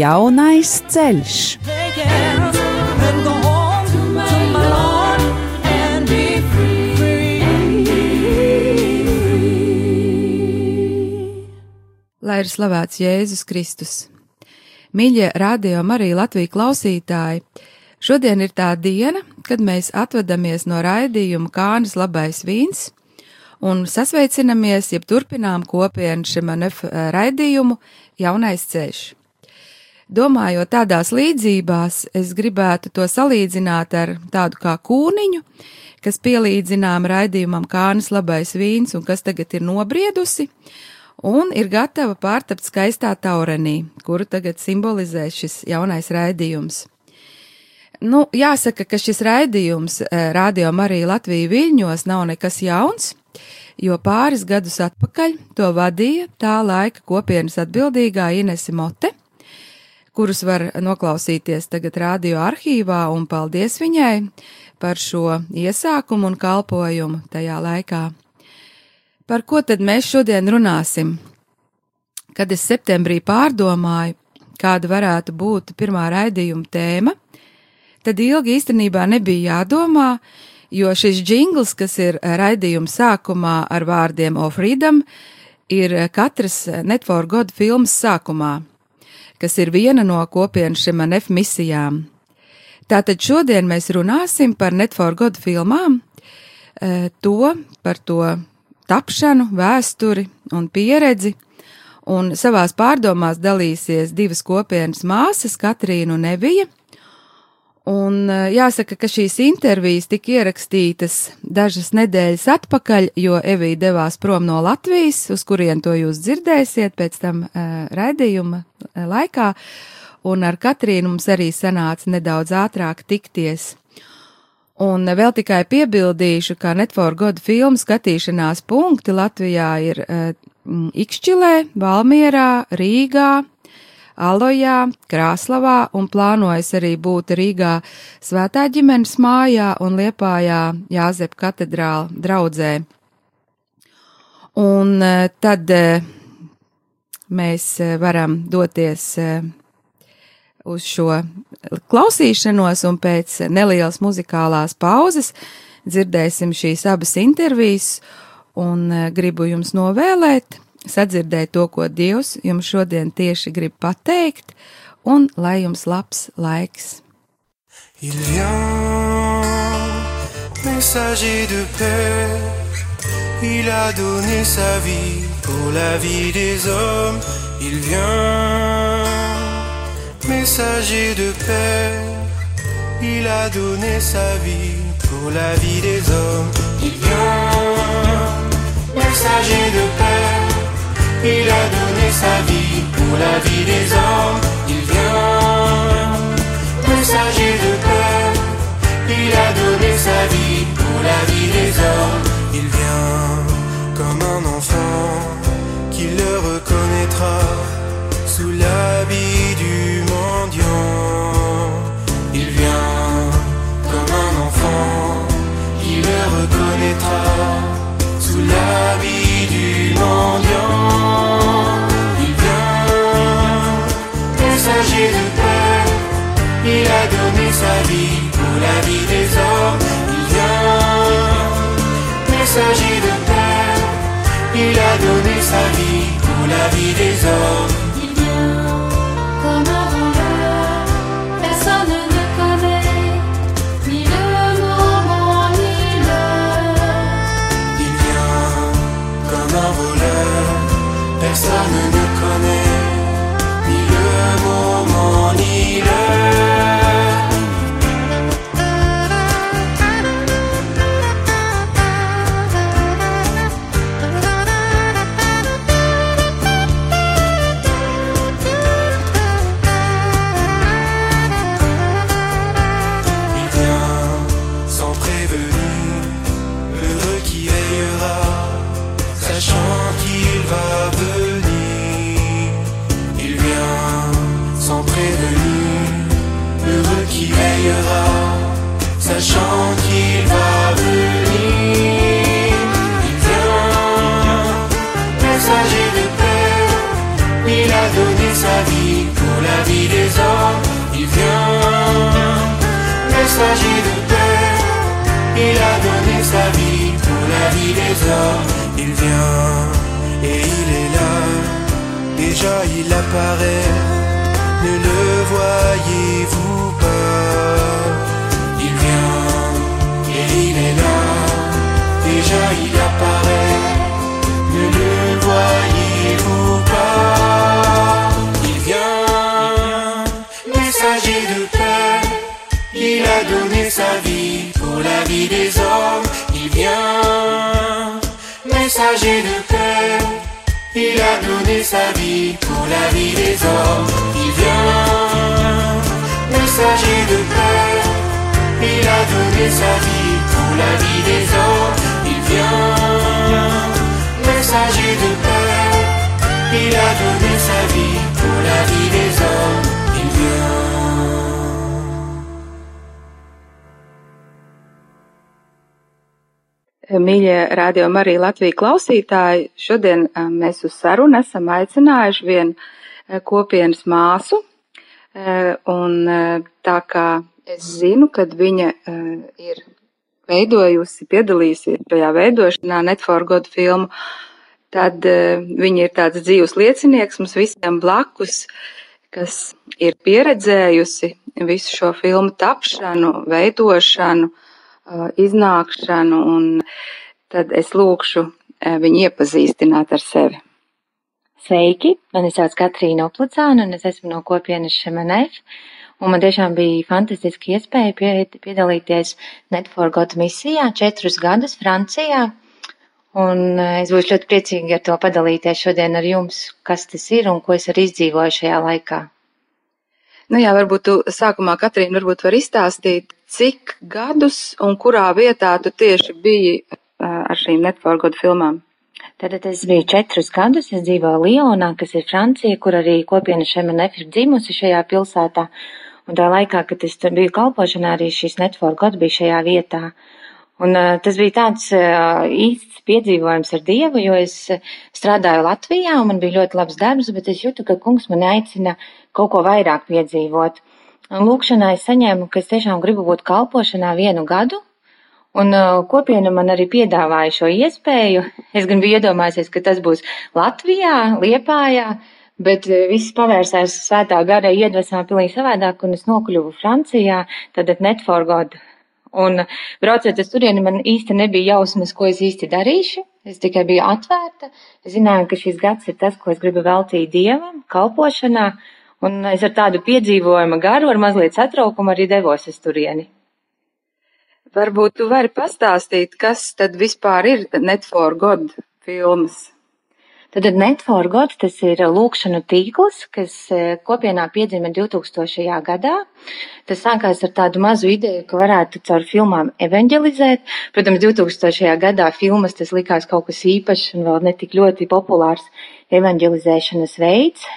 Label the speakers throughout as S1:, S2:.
S1: Jaunais ceļš. Lai ir slavēts Jēzus Kristus. Mīļie radio Marija Latvija klausītāji, šodien ir tā diena, kad mēs atvadamies no raidījuma Kānas labais vīns un sasveicinamies, jeb turpinām kopienu šim raidījumu Jaunais ceļš. Domājot tādās līdzībās, es gribētu to salīdzināt ar tādu kā kūniņu, kas pielīdzinām raidījumam Kānas labais vīns un kas tagad ir nobriedusi un ir gatava pārtapt skaistā taurenī, kuru tagad simbolizē šis jaunais raidījums. Nu, jāsaka, ka šis raidījums eh, Radio Marija Latvija Viļņos nav nekas jauns, jo pāris gadus atpakaļ to vadīja tā laika kopienas atbildīgā Inese Mote, kurus var noklausīties tagad radio arhīvā, un paldies viņai par šo iesākumu un kalpojumu tajā laikā. Par ko tad mēs šodien runāsim? Kad es septembrī pārdomāju, kāda varētu būt pirmā raidījuma tēma, tad ilgi īstenībā nebija jādomā, jo šis jingls, kas ir raidījuma sākumā ar vārdiem O Freedom, ir katras Net for God filmas sākumā kas ir viena no kopienas Šimanef misijām. Tātad šodien mēs runāsim par Net for God filmām, e, to, par to tapšanu, vēsturi un pieredzi, un savās pārdomās dalīsies divas kopienas māsas, Katrīna un Evija, Un eh, jāsaka, ka šīs intervijas tika ierakstītas dažas nedēļas atpakaļ, jo Evija devās prom no Latvijas, uz kurien to jūs dzirdēsiet pēc tam uh, raidījuma uh, laikā, un ar Katrīnu mums arī sanāca nedaudz ātrāk tikties. Un vēl tikai piebildīšu, ka Netfor godu filmu skatīšanās punkti Latvijā ir uh, Ikšķilē, Valmierā, Rīgā, Alojā, Krāslavā un plānojas arī būt Rīgā Svētā ģimenes mājā un Liepājā Jāzep katedrāla draudzē. Un e, tad e, mēs e, varam doties uz šo klausīšanos un pēc nelielas muzikālās pauzes dzirdēsim šīs abas intervijas un gribu jums novēlēt sadzirdēt to, ko Dievs jums šodien tieši grib pateikt, un lai jums labs laiks. Il vient, messager de paix, il a donné sa vie pour la vie des hommes. Il vient, messager de paix, il a donné sa vie pour la vie des hommes. Il vient, messager de paix. Il a donné sa vie pour la vie des hommes. Il vient, messager de paix. Il a donné sa vie pour la vie des hommes. Il vient comme un enfant qui le reconnaîtra sous l'habit du mendiant. Il vient comme un enfant qui le reconnaîtra de. Il a donné sa vie pour la vie des hommes. Il vient, messager de peur. Il a donné sa vie pour la vie des hommes.
S2: Il vient comme un voleur, personne ne connaît ni le moment ni l'heure. Il vient comme un voleur, personne ne leader. Messager de paix. Il a donné sa vie pour la vie des hommes. Il vient, messager de paix. Il a donné sa vie pour la vie des hommes. Il vient, messager de paix. Il a donné sa vie
S3: Mīļie rādījumi arī Latvijas klausītāji, šodien eh, mēs uz sarunu esam aicinājuši vienu eh, kopienas māsu, eh, un tā kā es zinu, kad viņa ir veidojusi, piedalījusies šajā veidošanā Netforgodu filmu, tad viņa ir tāds dzīves liecinieks. Mums visiem blakus, kas ir pieredzējusi visu šo filmu tapšanu, veidošanu, iznākšanu, un tad es lūkšu viņu iepazīstināt ar sevi.
S4: Sveiki, mani sauc Katrīna Oplicāna, un es esmu no kopienas Šemenef. Un man tiešām bija fantastiski iespēja piedalīties Netforgot misijā četrus gadus Francijā. Un es būšu ļoti priecīgi ar to padalīties šodien ar jums, kas tas ir un ko es arī izdzīvoju šajā laikā.
S3: Nu jā, varbūt tu sākumā, Katrīna, varbūt var izstāstīt, cik gadus un kurā vietā tu tieši biji ar šīm Netforgodu filmām?
S4: Tad es biju četrus gadus, es dzīvoju Lionā, kas ir Francija, kur arī kopiena Šemenef ir dzimusi šajā pilsētā. Un tā laikā, kad es biju kalpošanā, arī šīs Netforgodu bija šajā vietā. Un uh, tas bija tāds uh, īsts piedzīvojums ar Dievu, jo es strādāju Latvijā un man bija ļoti labs darbs, bet es jūtu, ka kungs man aicina kaut ko vairāk piedzīvot. Lūkšanā es saņēmu, ka es tiešām gribu būt kalpošanā vienu gadu, un kopiena man arī piedāvāja šo iespēju. Es gan biju iedomājusies, ka tas būs Latvijā, Liepājā, bet viss pavērsās svētā gara iedvesmā pilnīgi savādāk, un es nokļuvu Francijā, tad net for God. Un braucot uz turieni, man īsti nebija jausmas, ko es īsti darīšu. Es tikai biju atvērta. Zināju, ka šis gads ir tas, ko es gribu veltīt Dievam, kalpošanā. Un es ar tādu piedzīvojumu garu, ar mazliet satraukumu arī devos uz turieni.
S3: Varbūt tu vari pastāstīt, kas tad vispār ir Net for God filmas?
S4: Tad Net for God tas ir lūkšanu tīkls, kas e, kopienā piedzima 2000. gadā. Tas sākās ar tādu mazu ideju, ka varētu caur filmām evanģelizēt. Protams, 2000. gadā filmas tas likās kaut kas īpašs un vēl netik ļoti populārs evanģelizēšanas veids.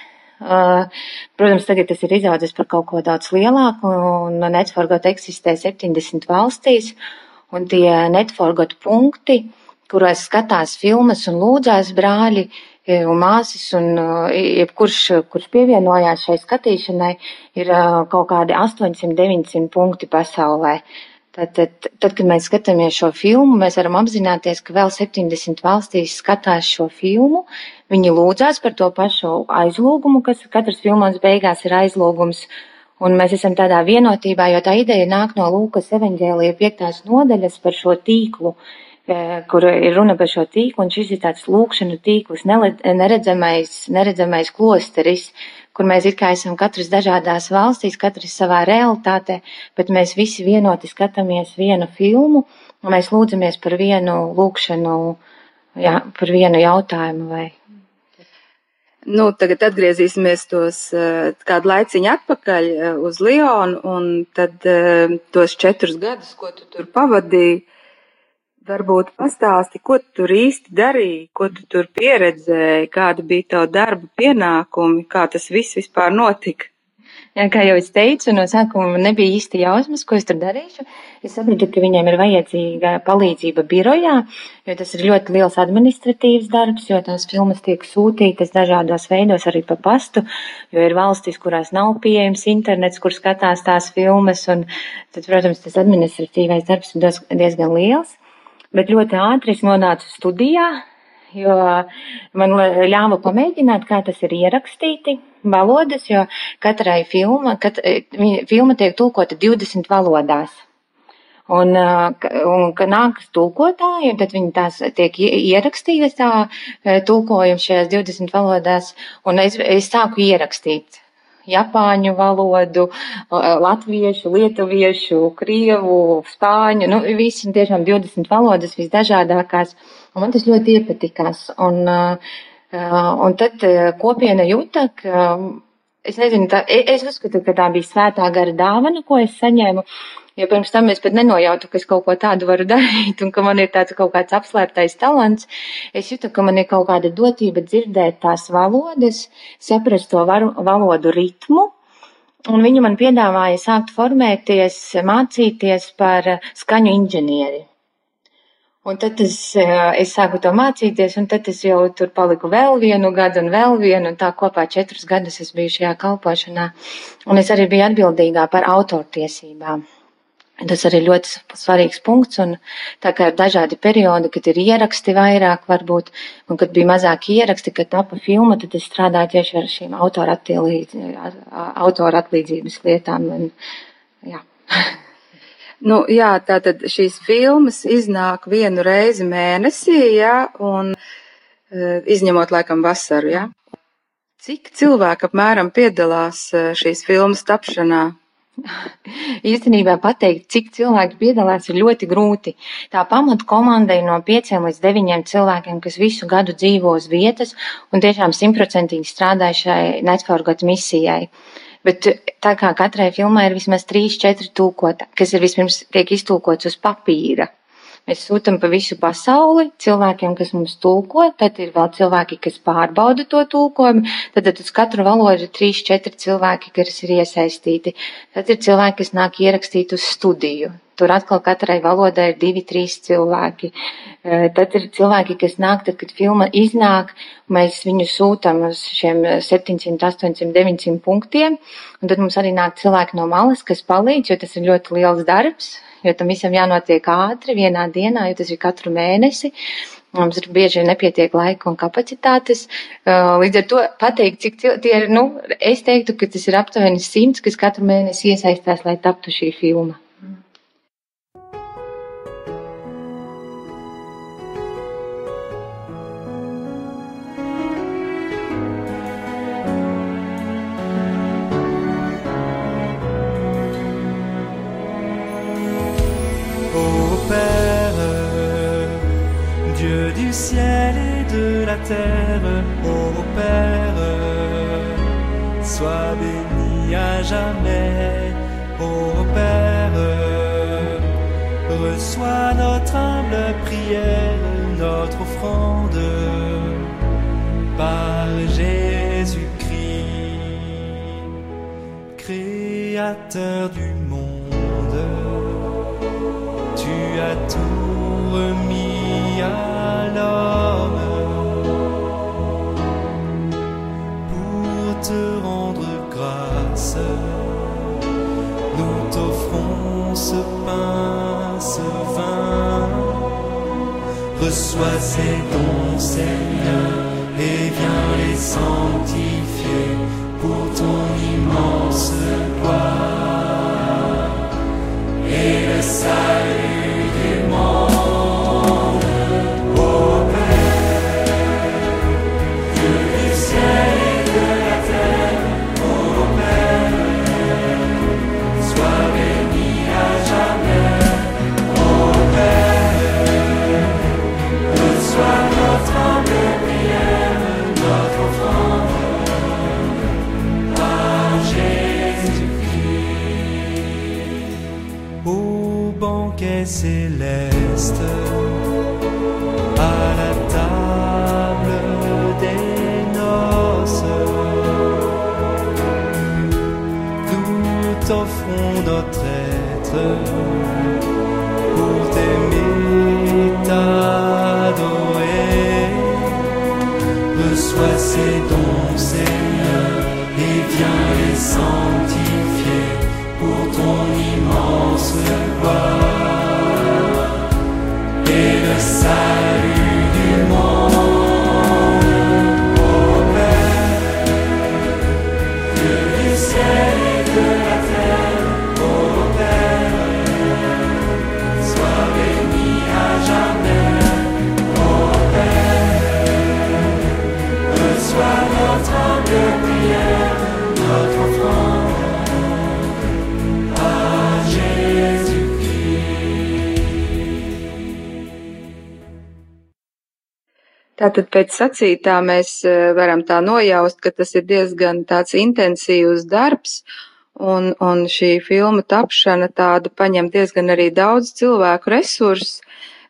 S4: Protams, tagad tas ir izaudzis par kaut ko daudz lielāku, un Netforgot eksistē 70 valstīs, un tie Netforgot punkti, kuros skatās filmas un lūdzās brāļi un māsas, un jebkurš, kurš pievienojās šai skatīšanai, ir kaut kādi 800-900 punkti pasaulē. Tātad, tad, kad mēs skatāmies šo filmu, mēs varam apzināties, ka vēl 70 valstīs skatās šo filmu. Viņi lūdzās par to pašu aizlūgumu, kas katrs filmās beigās ir aizlūgums. Un mēs esam tādā vienotībā, jo tā ideja nāk no Lūkas evaņģēlija piektās nodaļas par šo tīklu, e, kur ir runa par šo tīklu, un šis ir tāds lūkšanu tīkls, neredzamais, neredzamais klosteris, kur mēs it kā esam katrs dažādās valstīs, katrs savā realitātē, bet mēs visi vienoti skatāmies vienu filmu, un mēs lūdzamies par vienu lūkšanu, jā, par vienu jautājumu vai.
S3: Nu, tagad atgriezīsimies tos eh, kādu laiciņu atpakaļ eh, uz Lionu, un tad eh, tos četrus gadus, ko tu tur pavadīji, Varbūt pastāsti, ko tu tur īsti darīji, ko tu tur pieredzēji, kāda bija tava darba pienākumi, kā tas viss vispār notika.
S4: Jā, kā jau es teicu, no sākuma nebija īsti jausmas, ko es tur darīšu. Es sapratu, ka viņiem ir vajadzīga palīdzība birojā, jo tas ir ļoti liels administratīvs darbs, jo tās filmas tiek sūtītas dažādos veidos arī pa pastu, jo ir valstis, kurās nav pieejams internets, kur skatās tās filmas, un tad, protams, tas administratīvais darbs ir diezgan liels bet ļoti ātri es nonācu studijā, jo man ļāva pamēģināt, kā tas ir ierakstīti. valodas, jo katrai filma, kat, filma tiek tulkota 20 valodās. Un, un ka nākas tulkotāji, un tad viņi tās tiek ierakstītas tā tulkojums šajās 20 valodās, un es, es sāku ierakstīt japāņu valodu, latviešu, lietuviešu, krievu, spāņu, nu, visi tiešām 20 valodas visdažādākās, un man tas ļoti iepatikās. Un, un tad kopiena jūta, ka, es nezinu, tā, es uzskatu, ka tā bija svētā gara dāvana, ko es saņēmu, Jo pirms tam es pat nenojautu, ka es kaut ko tādu varu darīt un ka man ir tāds kaut kāds apslēptais talants. Es jūtu, ka man ir kaut kāda dotība dzirdēt tās valodas, saprast to varu, valodu ritmu. Un viņa man piedāvāja sākt formēties, mācīties par skaņu inženieri. Un tad es, es sāku to mācīties, un tad es jau tur paliku vēl vienu gadu un vēl vienu, un tā kopā četrus gadus es biju šajā kalpošanā. Un es arī biju atbildīgā par autortiesībām. Tas arī ļoti svarīgs punkts, un tā kā ir dažādi periodi, kad ir ieraksti vairāk varbūt, un kad bija mazāk ieraksti, kad tapa filma, tad es strādāju tieši ar šīm autora, atlīdz, autora atlīdzības lietām. Un, jā.
S3: Nu, jā, tātad šīs filmas iznāk vienu reizi mēnesī, jā, un izņemot laikam vasaru, jā. Cik cilvēku apmēram piedalās šīs filmas tapšanā?
S4: Īstenībā pateikt, cik cilvēki piedalās, ir ļoti grūti. Tā pamata komanda ir no pieciem līdz deviņiem cilvēkiem, kas visu gadu dzīvo uz vietas un tiešām simtprocentīgi strādā šai Netforgot misijai. Bet tā kā katrai filmai ir vismaz trīs, četri tūkota, kas ir vispirms tiek iztūkots uz papīra. Mēs sūtam pa visu pasauli cilvēkiem, kas mums tulko, tad ir vēl cilvēki, kas pārbauda to tulkojumu, tad, tad uz katru valodu ir trīs, četri cilvēki, kas ir iesaistīti. Tad ir cilvēki, kas nāk ierakstīt uz studiju. Tur atkal katrai valodai ir divi, trīs cilvēki. Eh, tad ir cilvēki, kas nāk, tad, kad filma iznāk, mēs viņu sūtam uz šiem 700, 800, 900 punktiem, un tad mums arī nāk cilvēki no malas, kas palīdz, jo tas ir ļoti liels darbs jo tam visam jānotiek ātri vienā dienā, jo tas ir katru mēnesi. Mums ir bieži nepietiek laika un kapacitātes. Uh, līdz ar to pateikt, cik tie ir, nu, es teiktu, ka tas ir aptuveni simts, kas katru mēnesi iesaistās, lai taptu šī filma.
S5: Ciel et de la terre, ô Père, sois béni à jamais, ô Père, reçois notre humble prière, notre offrande. Par Jésus-Christ, Créateur du monde, tu as tout ce pain, ce vin. Reçois ces dons, Seigneur, et viens les sanctifier pour ton immense gloire et le salut
S3: Tātad pēc sacītā mēs eh, varam tā nojaust, ka tas ir diezgan tāds intensīvs darbs, un, un šī filma tapšana tāda paņem diezgan arī daudz cilvēku resursus,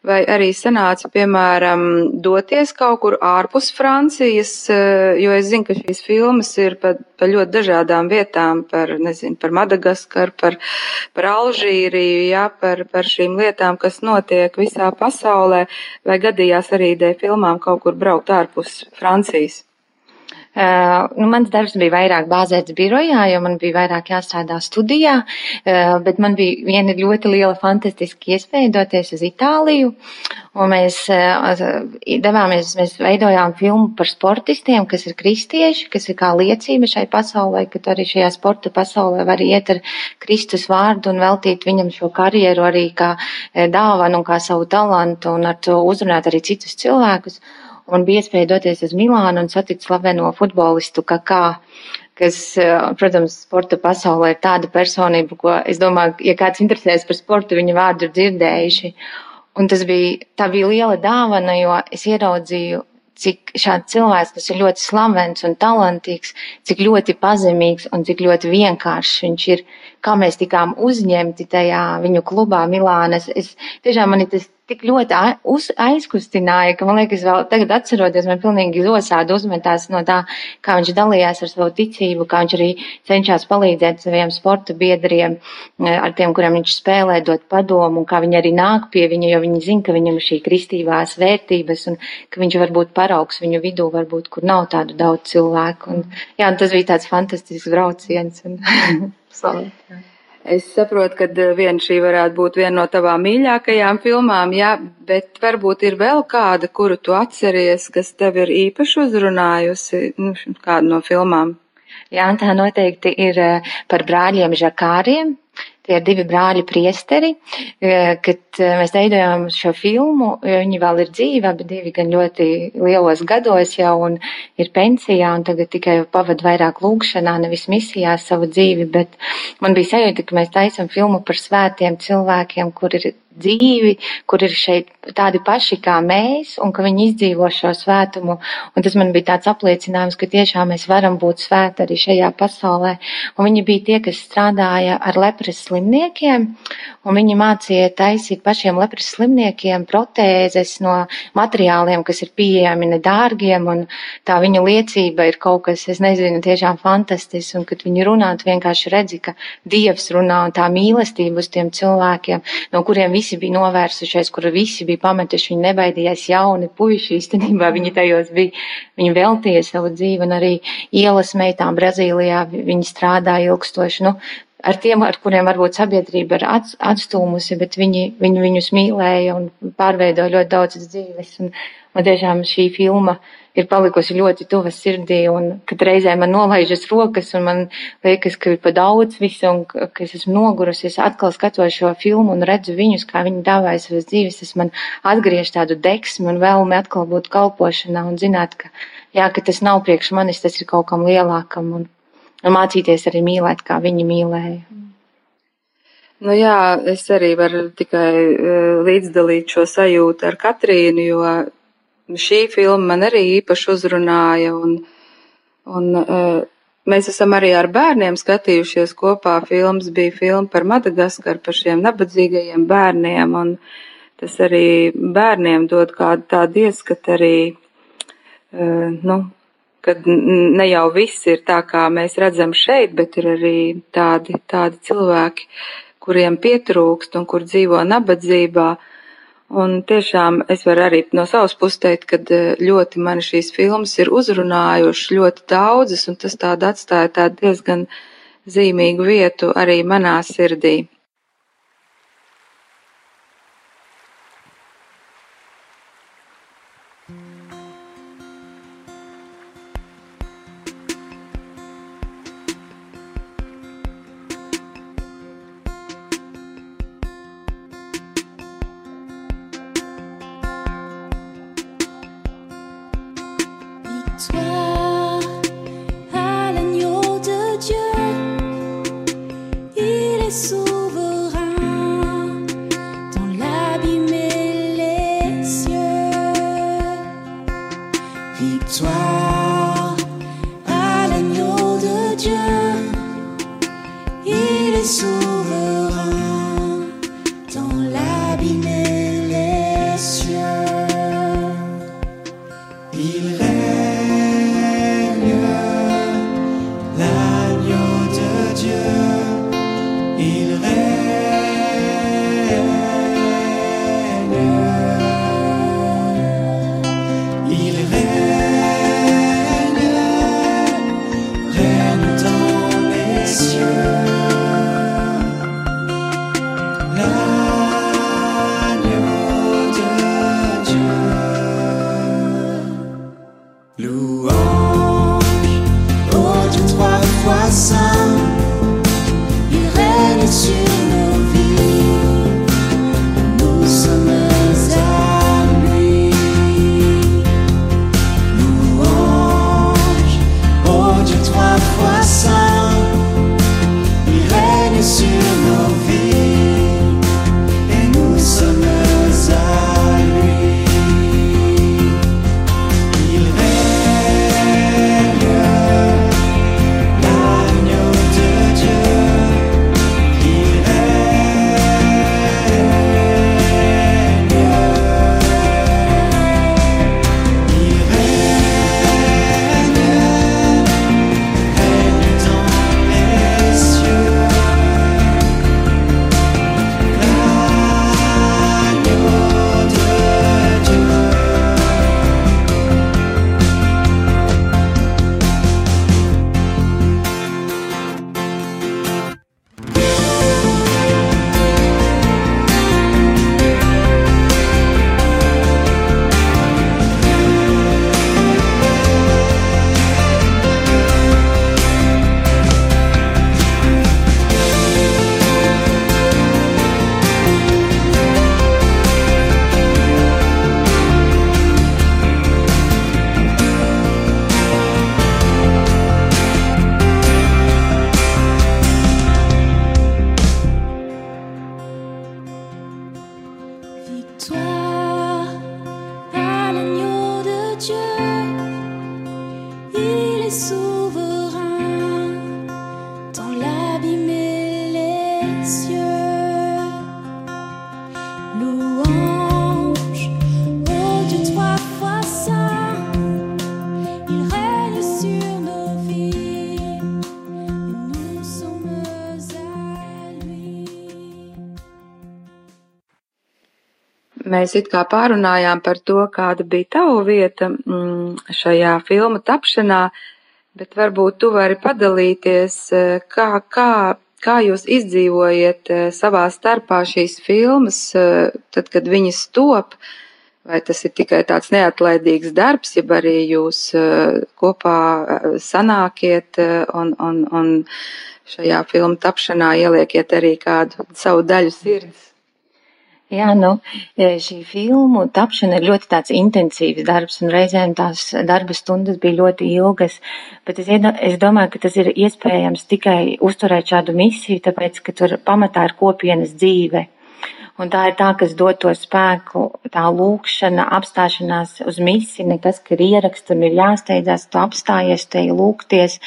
S3: vai arī sanāca, piemēram, doties kaut kur ārpus Francijas, eh, jo es zinu, ka šīs filmas ir pa, pa ļoti dažādām vietām, par, nezinu, par Madagaskaru, par, par Alžīriju, jā, par, par šīm lietām, kas notiek visā pasaulē, vai gadījās arī dēļ filmām kaut kur braukt ārpus Francijas.
S4: Uh, nu, mans darbs bija vairāk bāzēts birojā, jo man bija vairāk jāstrādā studijā, uh, bet man bija viena ļoti liela fantastiska iespēja doties uz Itāliju. Un mēs uh, devāmies, mēs veidojām filmu par sportistiem, kas ir kristieši, kas ir kā liecība šai pasaulē, ka arī šajā sporta pasaulē var iet ar Kristus vārdu un veltīt viņam šo karjeru arī kā dāvanu un kā savu talantu un ar to uzrunāt arī citus cilvēkus un bija iespēja doties uz Milānu un satikt slaveno futbolistu Kakā, kas, eh, protams, sporta pasaulē ir tāda personība, ko es domāju, ja kāds interesēs par sportu, viņa vārdu ir dzirdējuši. Un tas bija, tā bija liela dāvana, jo es ieraudzīju, cik šāds cilvēks, kas ir ļoti slavens un talantīgs, cik ļoti pazemīgs un cik ļoti vienkāršs viņš ir, kā mēs tikām uzņemti tajā viņu klubā Milānas. Es tiešām mani tas tik ļoti uz, aizkustināja, ka man liekas, vēl tagad atceroties, man pilnīgi zosādi uzmetās no tā, kā viņš dalījās ar savu ticību, kā viņš arī cenšas palīdzēt saviem sporta biedriem, e, ar tiem, kuriem viņš spēlē, dot padomu, un kā viņi arī nāk pie viņa, jo viņi zina, ka viņam šī kristībās vērtības, un ka viņš var būt paraugs viņu vidū, varbūt, kur nav tādu daudz cilvēku. Un, jā, un tas bija tāds fantastisks brauciens. Un,
S3: Es saprotu, ka eh, viena šī varētu būt viena no tavām mīļākajām filmām, jā, bet varbūt ir vēl kāda, kuru tu atceries, kas tev ir īpaši uzrunājusi, nu, kādu no filmām.
S4: Jā, tā noteikti ir eh, par brāļiem Žakāriem. Tie divi brāļi priesteri, eh, kad mēs veidojām šo filmu, viņi vēl ir dzīvi, abi divi gan ļoti lielos gados jau un ir pensijā un tagad tikai pavad vairāk lūgšanā, nevis misijā savu dzīvi, bet man bija sajūta, ka mēs taisam filmu par svētiem cilvēkiem, kur ir dzīvi, kur ir šeit tādi paši kā mēs, un ka viņi izdzīvo šo svētumu. Un tas man bija tāds apliecinājums, ka tiešām mēs varam būt svēti arī šajā pasaulē. Un viņi bija tie, kas strādāja ar lepras slimniekiem, un viņi mācīja taisīt pašiem lepras slimniekiem protēzes no materiāliem, kas ir pieejami nedārgiem, un tā viņu liecība ir kaut kas, es nezinu, tiešām fantastisks, un kad viņi runā, tu vienkārši redzi, ka Dievs runā un tā mīlestība uz tiem cilvēkiem, no kuriem visi visi bija novērsušies, kur visi bija pametuši, viņi nebaidījās jauni puiši, īstenībā viņi tajos bija, viņi veltīja savu dzīvi un arī ielas meitām Brazīlijā viņi strādāja ilgstoši. Nu, ar tiem, ar kuriem varbūt sabiedrība ir atstūmusi, bet viņi, viņi viņus mīlēja un pārveidoja ļoti daudzas dzīves. Un, man tiešām šī filma ir palikusi ļoti tuva sirdī, un kad reizē man nolaižas rokas, un man liekas, ka ir pa daudz visu, un ka es esmu nogurusi, es atkal skatos šo filmu un redzu viņus, kā viņi dāvāja savas dzīves, tas man atgriež tādu deksmi un vēlmi atkal būt kalpošanā un zināt, ka, jā, ka tas nav priekš manis, tas ir kaut kam lielākam, un, un mācīties arī mīlēt, kā viņi mīlēja.
S3: Nu jā, es arī varu tikai uh, līdzdalīt šo sajūtu ar Katrīnu, jo šī filma man arī īpaši uzrunāja, un, un uh, mēs esam arī ar bērniem skatījušies kopā. Filmas bija filma par Madagaskaru, par šiem nabadzīgajiem bērniem, un tas arī bērniem dod kādu tādu ieskatu arī, uh, nu, kad ne jau viss ir tā, kā mēs redzam šeit, bet ir arī tādi, tādi cilvēki, kuriem pietrūkst un kur dzīvo nabadzībā. Uh, Un tiešām es varu arī no savas puses teikt, ka eh, ļoti mani šīs filmas ir uzrunājušas ļoti daudzas, un tas tāda atstāja tādu diezgan zīmīgu vietu arī manā sirdī. Mēs it kā pārunājām par to, kāda bija tava vieta mm, šajā filmu tapšanā, bet varbūt tu vari padalīties, eh, kā, kā, kā jūs izdzīvojiet eh, savā starpā šīs filmas, eh, tad, kad viņas top, vai tas ir tikai tāds neatlaidīgs darbs, ja arī jūs kopā sanākiet un, un, un šajā filmu tapšanā ieliekiet arī kādu savu daļu sirds.
S4: Jā, nu, e, šī filmu tapšana ir ļoti tāds intensīvs darbs, un reizēm tās darba stundas bija ļoti ilgas, bet es, es domāju, ka tas ir iespējams tikai uzturēt šādu misiju, tāpēc, ka tur pamatā ir kopienas dzīve. Un tā ir tā, kas dod to spēku, tā lūkšana, apstāšanās uz misiju, nekas, ka ir ieraksts un ir jāsteidzās, tu apstājies, te lūgties,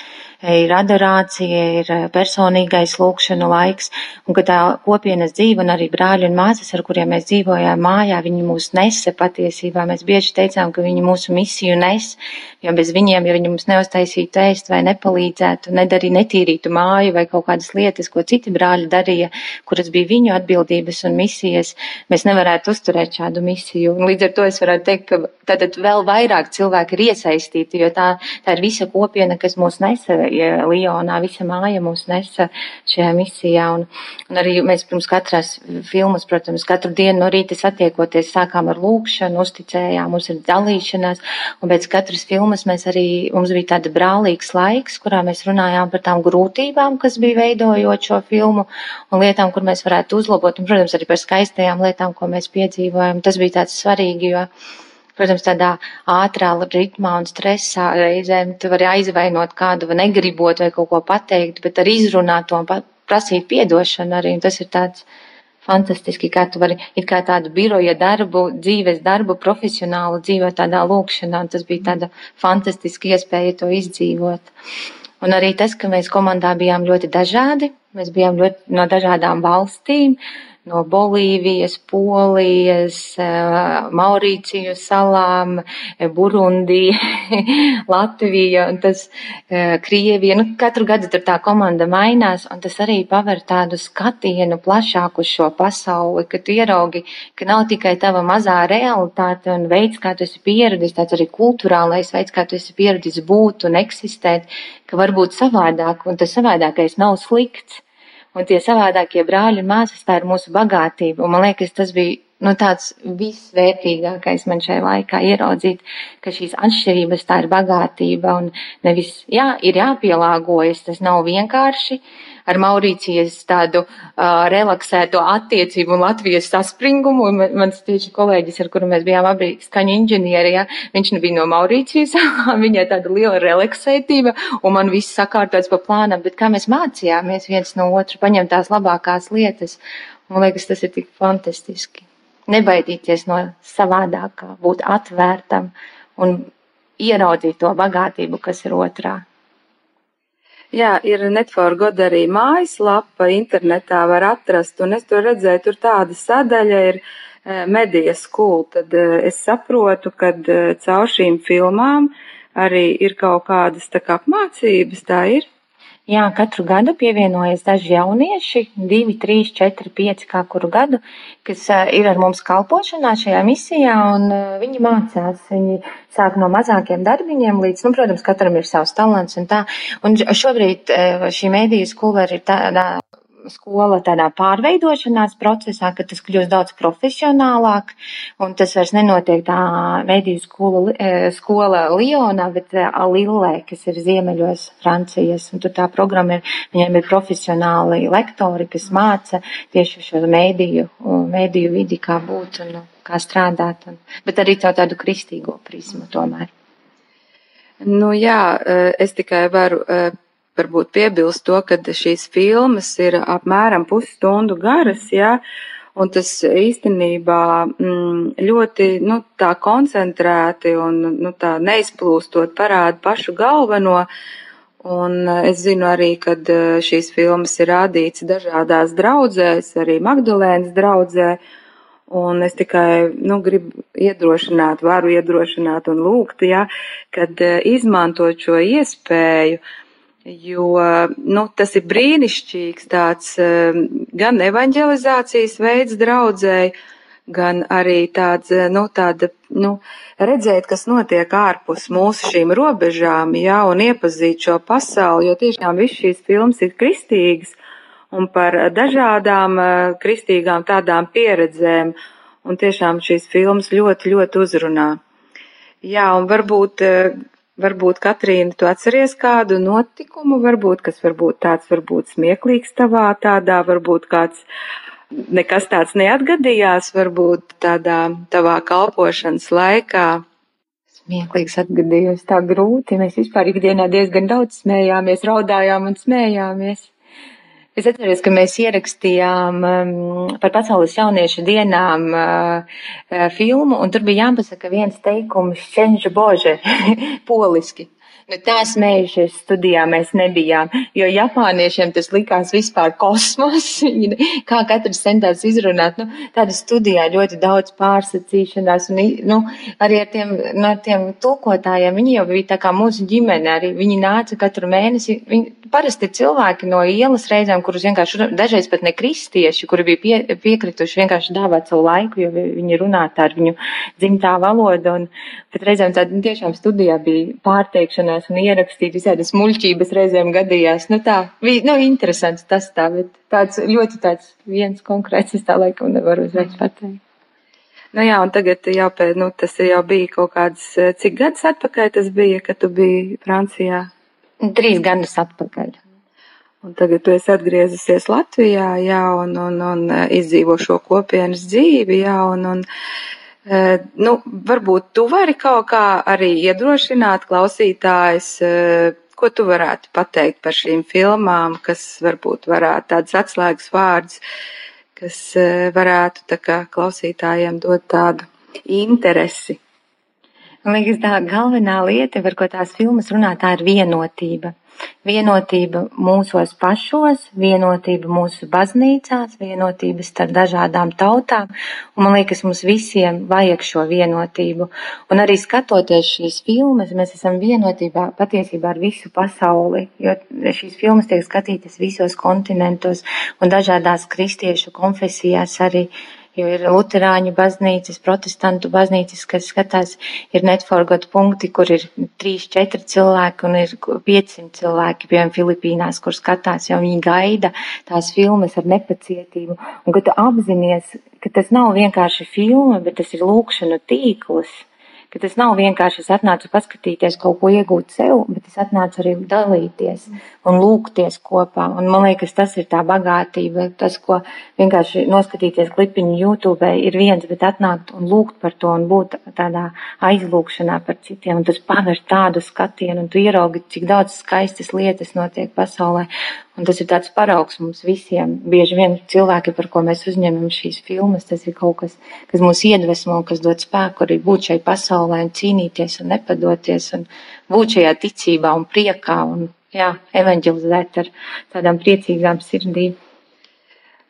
S4: ir adorācija, ir eh, personīgais lūkšana laiks, un ka tā kopienas dzīve un arī brāļi un māsas, ar kuriem mēs dzīvojām mājā, viņi mūs nese patiesībā. Mēs bieži teicām, ka viņi mūsu misiju nes, jo bez viņiem, ja viņi mums neuztaisītu ēst vai nepalīdzētu, nedarītu, netīrītu māju vai kaut kādas lietas, ko citi brāļi darīja, kuras bija viņu atbildības un misijas, mēs nevarētu uzturēt šādu misiju. Un līdz ar to es varētu teikt, ka tad vēl vairāk cilvēki ir iesaistīti, jo tā, tā ir visa kopiena, kas mūs nesa Lionā visa māja mūs nesa šajā misijā. Un, un arī mēs pirms katras filmas, protams, katru dienu no rīta satiekoties, sākām ar lūkšanu, uzticējām, mums ir dalīšanās, un pēc katras filmas mēs arī, mums bija tāda brālīgs laiks, kurā mēs runājām par tām grūtībām, kas bija veidojot šo filmu, un lietām, kur mēs varētu uzlabot, un, protams, arī par skaistajām lietām, ko mēs piedzīvojam. Tas bija tāds svarīgi, jo Protams, tādā ātrā ritmā un stresā reizēm tu vari aizvainot kādu vai negribot vai kaut ko pateikt, bet arī izrunāt to un prasīt piedošanu arī. Un tas ir tāds fantastiski, kā tu vari it kā tādu biroja darbu, dzīves darbu, profesionālu dzīvot tādā lūkšanā. Tas bija tāda fantastiska iespēja to izdzīvot. Un arī tas, ka mēs komandā bijām ļoti dažādi, mēs bijām ļoti no dažādām valstīm, no Bolīvijas, Polijas, eh, Maurīciju salām, eh, Burundī, Latvija un tas eh, Krievija. Nu, katru gadu tur tā komanda mainās, un tas arī paver tādu skatienu plašāku šo pasauli, ka tu ieraugi, ka nav tikai tava mazā realitāte un veids, kā tu esi pieradis, tāds arī kulturālais veids, kā tu esi pieradis būt un eksistēt, ka var būt savādāk, un tas savādākais nav slikts Un tie savādākie brāļi un māsas, tā ir mūsu bagātība. Un man liekas, tas bija nu, tāds visvērtīgākais man šajā laikā ieraudzīt, ka šīs atšķirības tā ir bagātība un nevis, jā, ir jāpielāgojas, tas nav vienkārši ar Maurīcijas tādu uh, relaksēto attiecību un Latvijas saspringumu. Un mans tieši kolēģis, ar kuru mēs bijām abi skaņu inženieri, ja, viņš nebija no Maurīcijas, viņai tāda liela relaksētība un man viss sakārtots pa plānam, bet kā mēs mācījāmies viens no otru, paņemt tās labākās lietas. Man liekas, tas ir tik fantastiski nebaidīties no savādākā, būt atvērtam un ieraudzīt to bagātību, kas ir otrā.
S3: Jā, ir Netforgod arī mājaslapa, internetā var atrast, un es tur redzēju, tur tāda sadaļa ir medija skūl, tad es saprotu, ka caur šīm filmām arī ir kaut kādas tā kā apmācības, tā ir.
S4: Jā, katru gadu pievienojas daži jaunieši, divi, trīs, četri, pieci kā kuru gadu, kas ir ar mums kalpošanā šajā misijā, un viņi mācās. Viņi sāk no mazākiem darbiņiem līdz, nu, protams, katram ir savs talants un tā. Un šobrīd šī mēdīju skola ir tādā skola tādā pārveidošanās procesā, ka tas kļūst daudz profesionālāk, un tas vairs nenotiek tā mediju skola, e, skola Lionā, bet e, Lillē, kas ir ziemeļos Francijas, un tur tā programma ir, viņiem ir profesionāli lektori, kas māca tieši šo mediju, mediju vidi, kā būt un kā strādāt, un, bet arī caur tādu kristīgo prismu tomēr.
S3: Nu jā, e, es tikai varu varbūt piebilst to, ka šīs filmas ir apmēram pusstundu garas, jā, un tas īstenībā mm, ļoti, nu, tā koncentrēti un, nu, tā neizplūstot parāda pašu galveno, un es zinu arī, ka šīs filmas ir rādīts dažādās draudzēs, arī Magdalēnas draudzē, Un es tikai nu, gribu iedrošināt, varu iedrošināt un lūgt, ja, kad izmantot šo iespēju, uh, jo nu, tas ir brīnišķīgs tāds eh, gan evanģelizācijas veids draudzēji, gan arī tāds, eh, nu, tāda, nu, redzēt, kas notiek ārpus mūsu šīm robežām, jā, un iepazīt šo pasauli, jo tiešām viss šīs filmas ir kristīgas un par dažādām eh, kristīgām tādām pieredzēm, un tiešām šīs filmas ļoti, ļoti uzrunā. Jā, un varbūt Varbūt, Katrīna, tu atceries kādu notikumu, varbūt, kas varbūt tāds varbūt smieklīgs tavā tādā, varbūt kāds nekas tāds neatgadījās, varbūt tādā tavā kalpošanas laikā.
S4: Smieklīgs atgadījos tā grūti, mēs vispār ikdienā diezgan daudz smējāmies, raudājām un smējāmies. Es atceros, ka mēs ierakstījām um, par pasaules jauniešu dienām uh, uh, filmu, un tur bija jāpasaka viens teikums Šenža Bože, poliski. Nu, tā smējušies studijā mēs nebijām, jo japāniešiem tas likās vispār kosmos, kā katrs centās izrunāt. Nu, tāda studijā ļoti daudz pārsacīšanās, un nu, arī ar tiem, no tiem tulkotājiem, viņi jau bija tā kā mūsu ģimene, arī viņi nāca katru mēnesi. Viņi, parasti cilvēki no ielas reizēm, kurus vienkārši, dažreiz pat ne kristieši, kuri bija pie, piekrituši vienkārši dāvāt savu laiku, jo viņi runātu ar viņu dzimtā valodu, un pat reizēm tāda nu, tiešām studijā bija pārteikšanās sarunās un ierakstīt visādas muļķības reizēm gadījās. Nu tā, bija, nu, interesants tas tā, bet tāds ļoti tāds viens konkrēts, es tā laikam nevaru uzreiz pateikt.
S3: Nu jā, un tagad jau pēc, nu, tas jau bija kaut kāds, cik gadus atpakaļ tas bija, kad tu biji Francijā?
S4: Trīs gadus atpakaļ.
S3: Un tagad tu esi atgriezusies Latvijā, jā, un, un, un izdzīvo šo kopienas dzīvi, jā, un, un Eh, nu, varbūt tu vari kaut kā arī iedrošināt klausītājs, eh, ko tu varētu pateikt par šīm filmām, kas varbūt varētu tāds atslēgas vārds, kas eh, varētu tā kā klausītājiem dot tādu interesi.
S4: Man liekas, tā galvenā lieta, par ko tās filmas runā, tā ir vienotība. Vienotība mūsos pašos, vienotība mūsu baznīcās, vienotība starp dažādām tautām, un man liekas, mums visiem vajag šo vienotību. Un arī skatoties šīs filmas, mēs esam vienotībā patiesībā ar visu pasauli, jo šīs filmas tiek skatītas visos kontinentos un dažādās kristiešu konfesijās arī jo ir luterāņu baznīcas, protestantu baznīcas, kas skatās, ir netforgot punkti, kur ir 3-4 cilvēki un ir 500 cilvēki, piemēram, Filipīnās, kur skatās, jo viņi gaida tās filmas ar nepacietību. Un, kad tu apzinies, ka tas nav vienkārši filma, bet tas ir lūkšanu tīkls ka tas nav vienkārši es atnācu paskatīties, kaut ko iegūt sev, bet es atnācu arī dalīties un lūgties kopā. Un man liekas, tas ir tā bagātība, tas, ko vienkārši noskatīties klipiņu YouTube ir viens, bet atnākt un lūgt par to un būt tādā aizlūgšanā par citiem, un tas paver tādu skatienu, un tu ieraugi, cik daudz skaistas lietas notiek pasaulē. Un tas ir tāds paraugs mums visiem. Bieži vien cilvēki, par ko mēs uzņemam šīs filmas, tas ir kaut kas, kas mūs iedvesmo, kas dod spēku arī būt šai pasaulē un cīnīties un nepadoties un būt šajā ticībā un priekā un, jā, evanģelizēt ar tādām priecīgām sirdīm.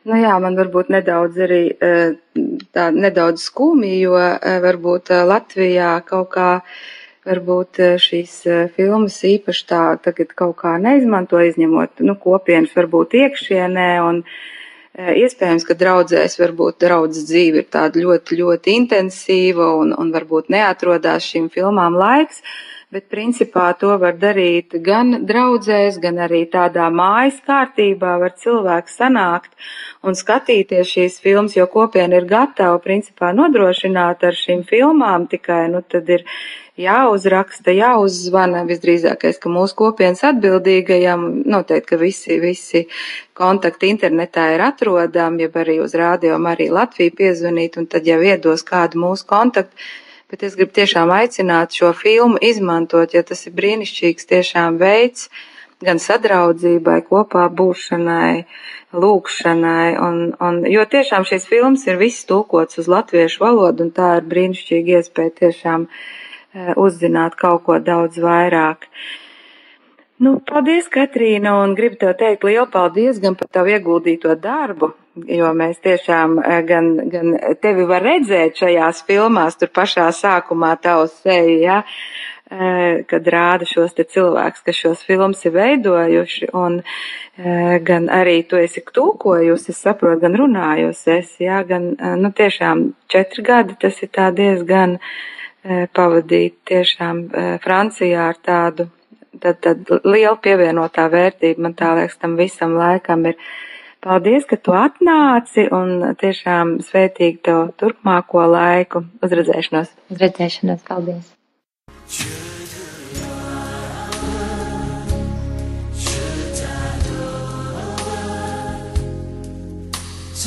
S3: Nu jā, man varbūt nedaudz arī eh, tā nedaudz skumji, jo eh, varbūt eh, Latvijā kaut kā varbūt eh, šīs eh, filmas īpaši tā tagad kaut kā neizmanto, izņemot, nu, kopienas varbūt iekšienē un eh, iespējams, ka draudzēs varbūt draudzes dzīve ir tāda ļoti, ļoti intensīva un, un varbūt neatrodās šīm filmām laiks. Bet principā to var darīt gan draudzēs, gan arī tādā mājas kārtībā var cilvēks sanākt un skatīties šīs filmas, jo kopiena ir gatava principā nodrošināt ar šīm filmām, tikai, nu, tad ir jāuzraksta, jāuzzvana visdrīzākais, ka mūsu kopienas atbildīgajam noteikti, ka visi, visi kontakti internetā ir atrodami, ja arī uz rādio arī Latviju piezvanīt un tad jau iedos kādu mūsu kontaktu. Bet es gribu tiešām aicināt šo filmu izmantot, jo tas ir brīnišķīgs tiešām veids gan sadraudzībai, kopā būšanai, lūkšanai, un, un, jo tiešām šīs filmas ir viss tulkots uz latviešu valodu, un tā ir brīnišķīga iespēja tiešām uh, uzzināt kaut ko daudz vairāk. Nu, paldies, Katrīna, un gribu tev teikt lielu paldies gan par tavu ieguldīto darbu, jo mēs tiešām eh, gan, gan tevi var redzēt šajās filmās, tur pašā sākumā tavs seja, ja, eh, kad rāda šos te cilvēkus, kas šos filmas ir veidojuši, un gan arī tu esi tūkojusi, es saprotu, gan runājusi, es, jā, gan, nu, tiešām četri gadi tas ir tā diezgan. gan pavadīt tiešām e, Francijā ar tādu tad, tad lielu pievienotā vērtība, man tā liekas, tam visam laikam ir. Paldies, ka tu atnāci un tiešām svētīgi tev turpmāko laiku. Uzredzēšanos.
S4: Uzredzēšanos, paldies.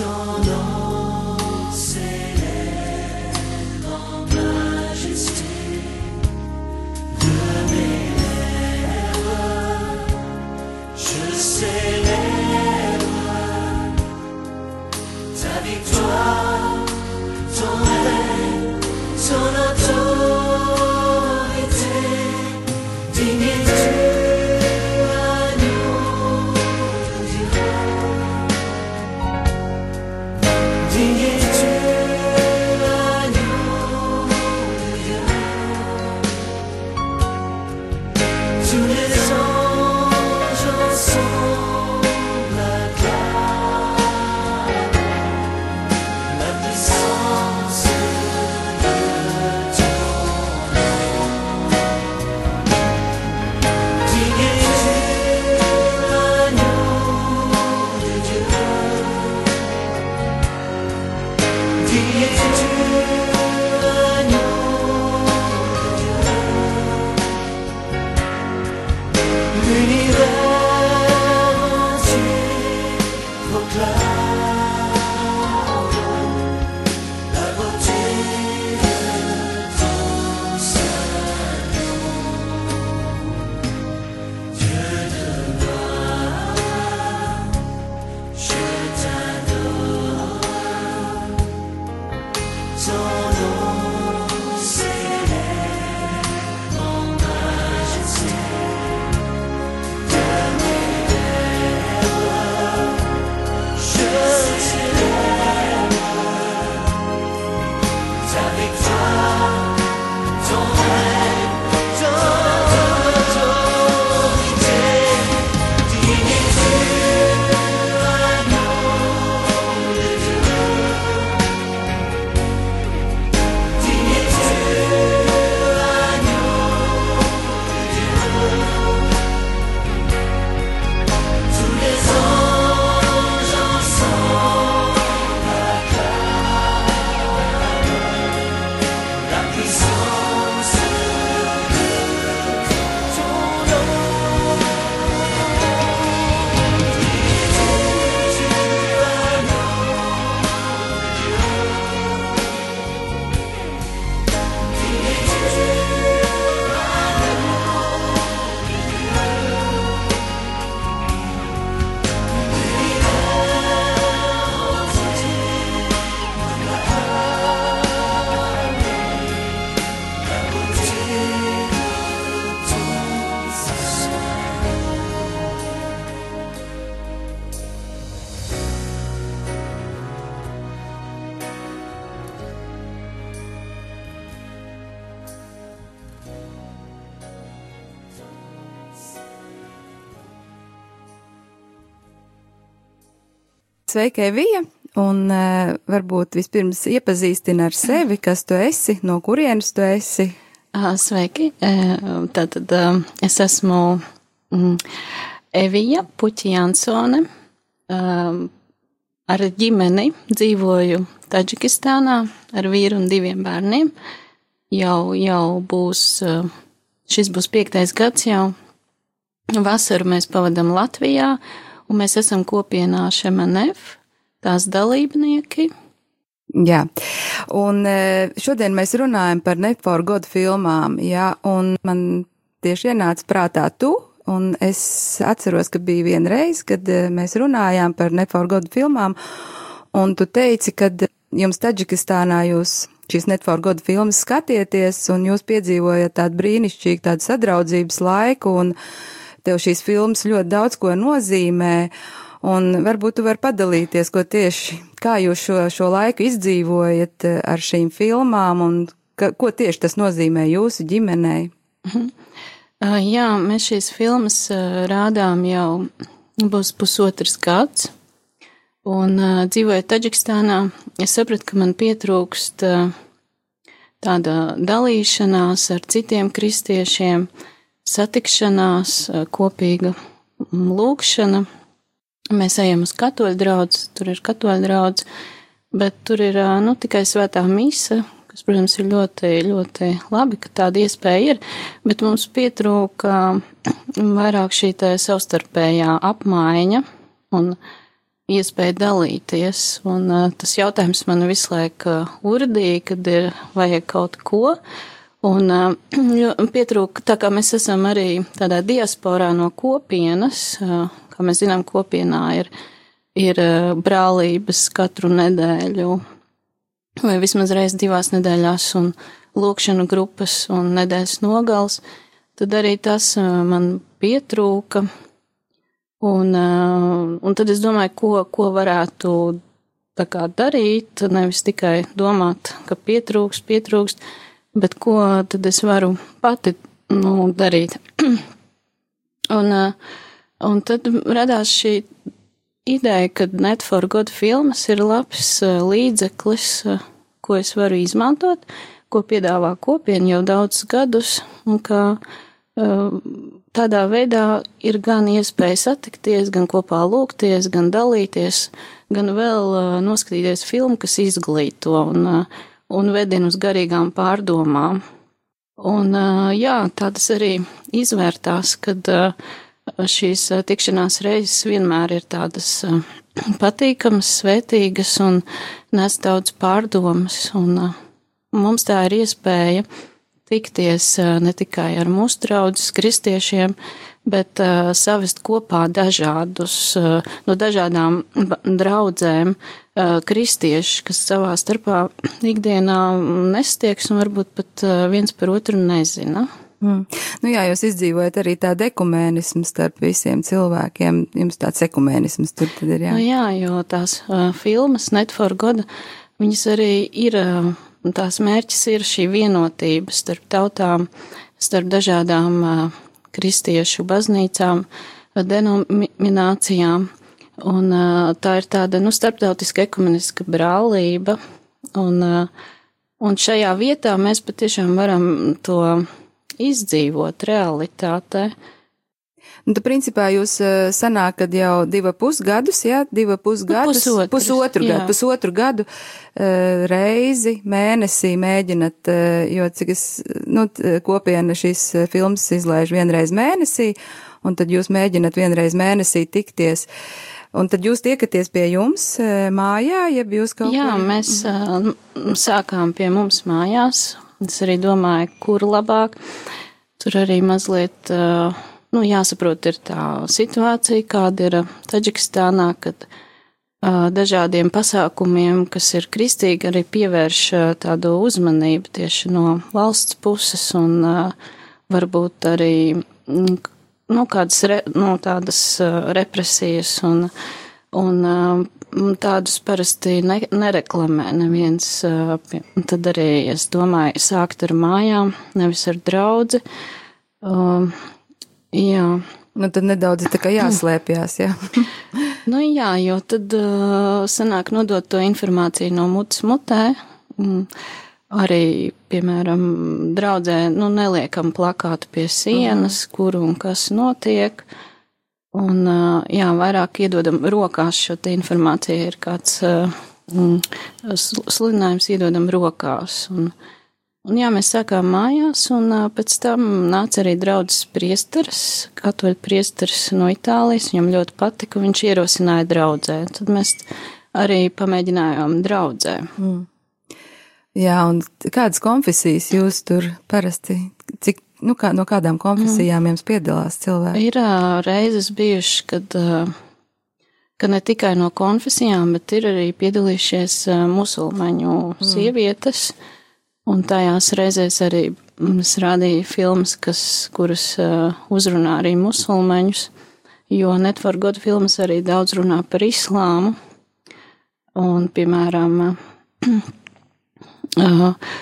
S4: Ton nom
S1: Sveika, Evija! Un uh, varbūt vispirms iepazīstina ar sevi, kas tu esi, no kurienes tu esi.
S6: Sveiki! Tātad es esmu mm, Evija Puķi Jansone. Ar ģimeni dzīvoju Taģikistānā ar vīru un diviem bērniem. Jau, jau būs, šis būs piektais gads jau. Vasaru mēs pavadam Latvijā, un mēs esam kopienā Šemanef tās dalībnieki.
S1: Jā, un e, šodien mēs runājam par Net for God filmām, jā, un man tieši ienāca prātā tu, un es atceros, ka bija viena reize, kad e, mēs runājām par Net for God filmām, un tu teici, kad jums Taģikistānā jūs šīs Net for God filmas skatieties, un jūs piedzīvojat tādu brīnišķīgu tādu sadraudzības laiku, un tev šīs filmas ļoti daudz ko nozīmē, Un varbūt tu vari padalīties, ko tieši, kā jūs šo, šo laiku izdzīvojat eh, ar šīm filmām un ka, ko tieši tas nozīmē jūsu ģimenei?
S6: Mhm. Uh, jā, mēs šīs filmas uh, rādām jau būs pusotrs gads. Un uh, dzīvojot Taģikstānā, es sapratu, ka man pietrūkst uh, tāda dalīšanās ar citiem kristiešiem, satikšanās, uh, kopīga lūkšana, Mēs ejam uz katoļu draugu, tur ir katoļu draugs, bet tur ir nu, tikai svētā misa, kas, protams, ir ļoti, ļoti labi, ka tāda iespēja ir, bet mums pietrūka vairāk šī savstarpējā apmaiņa un iespēja dalīties. Un tas jautājums man visu laiku urdīja, kad ir vajag kaut ko. Un pietrūka, tā kā mēs esam arī tādā diasporā no kopienas, kā mēs zinām, kopienā ir, ir brālības katru nedēļu, vai vismaz reiz divās nedēļās, un lūkšanu grupas un nedēļas nogals, tad arī tas man pietrūka. Un, un tad es domāju, ko, ko varētu tā kā darīt, nevis tikai domāt, ka pietrūkst, pietrūkst, bet ko tad es varu pati nu, darīt. un uh, Un tad radās šī ideja, ka Net for God filmas ir labs uh, līdzeklis, uh, ko es varu izmantot, ko piedāvā kopiena jau daudzus gadus, un ka tādā veidā ir gan iespēja satikties, gan kopā lūgties, gan dalīties, gan vēl noskatīties filmu, kas izglīto un, un vedina uz garīgām pārdomām. Un jā, tā tas arī izvērtās, kad šīs tikšanās reizes vienmēr ir tādas patīkamas, svētīgas un nes daudz pārdomas, un mums tā ir iespēja tikties ne tikai ar mūsu draugus kristiešiem, bet uh, savest kopā dažādus, uh, no dažādām draudzēm uh, kristieši, kas savā starpā ikdienā nestieks un varbūt pat uh, viens par otru nezina.
S1: Mm. Nu jā, jūs izdzīvojat arī tādu ekumēnismu starp visiem cilvēkiem. Jums tāds ekumēnisms tur tad ir, jā.
S6: Nu jā, jo tās uh, filmas Net for God, viņas arī ir, uh, tās mērķis ir šī vienotība starp tautām, starp dažādām uh, kristiešu baznīcām, denominācijām. Un tā ir tāda, nu, starptautiska ekumeniska brālība. Un, un šajā vietā mēs patiešām varam to izdzīvot realitātē.
S1: Nu, tad, principā, jūs uh, sanāk, kad jau divu pusgadus, jā, divu pusgadus,
S6: nu, pusotru,
S1: pusotru
S6: jā.
S1: gadu, pusotru gadu uh, reizi mēnesī mēģinat, uh, jo cik es, nu, kopiena šīs filmas izlaiž vienreiz mēnesī, un tad jūs mēģinat vienreiz mēnesī tikties. Un tad jūs tiekaties pie jums mājā, ja jūs kaut
S6: Jā,
S1: kur...
S6: mēs uh, sākām pie mums mājās, Es arī domāju, kur labāk. Tur arī mazliet, nu, jāsaprot, ir tā situācija, kāda ir Taģikistānā, kad dažādiem pasākumiem, kas ir kristīgi, arī pievērš tādu uzmanību tieši no valsts puses un varbūt arī, nu, kādas, re, nu, tādas represijas un, un tādus parasti ne, nereklamē neviens. Tad arī es domāju, sākt ar mājām, nevis ar draudzi. Uh, jā,
S3: Nu, tad nedaudz jāslēpjas, jā.
S6: Nu, jā, jo tad uh, sanāk nodot to informāciju no mutes mutē. Mm, arī, piemēram, draudzē, nu, neliekam plakātu pie sienas, uh -huh. kur un kas notiek. Un, uh, jā, vairāk iedodam rokās šo informāciju, ir kāds uh, mm, sludinājums iedodam rokās. Un, Un jā, mēs sākām mājās, un pēc tam nāca arī draudzes priesteris, katoļu priesteris no Itālijas. Viņam ļoti patika, viņš ierosināja draudzē. Tad mēs arī pamēģinājām draudzē. Mm.
S3: Jā, un kādas konfesijas jūs tur parasti, cik, nu kā, no kādām konfesijām mm. jums piedalās cilvēki?
S6: Ir reizes bijušas, kad, ka ne tikai no konfesijām, bet ir arī piedalījušies musulmaņu mm. sievietes. Mm Un tajās reizēs arī es rādīju filmas, kas, kuras uh, uzrunā arī musulmaņus, jo Network God filmas arī daudz runā par islāmu. Un, piemēram, uh,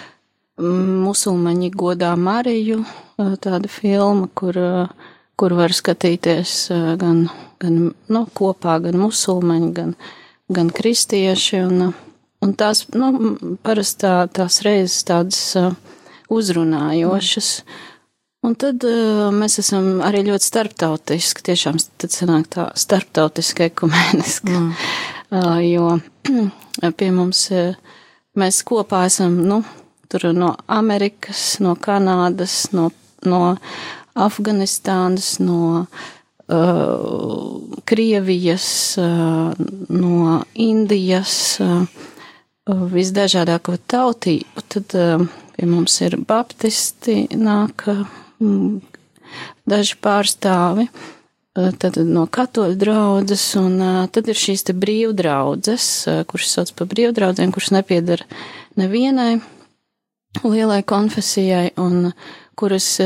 S6: musulmaņi godā Mariju, uh, tāda filma, kur, uh, kur var skatīties uh, gan, gan nu, kopā, gan musulmaņi, gan, gan kristieši. Un, uh, Un tās, nu, parasti tā, tās reizes tādas uzrunājošas. Un tad mēs esam arī ļoti starptautiski, tiešām tad sanāk tā starptautiski ekumēniski. Mm. Jo pie mums mēs kopā esam, nu, tur no Amerikas, no Kanādas, no, no Afganistānas, no uh, Krievijas, uh, no Indijas. Uh, visdažādāko tautību. Tad pie mums ir baptisti, nāk daži pārstāvi, tad no katoļu draudzes, un tad ir šīs te brīvdraudzes, kuras sauc par brīvdraudzēm, kuras nepiedara nevienai lielai konfesijai, un kuras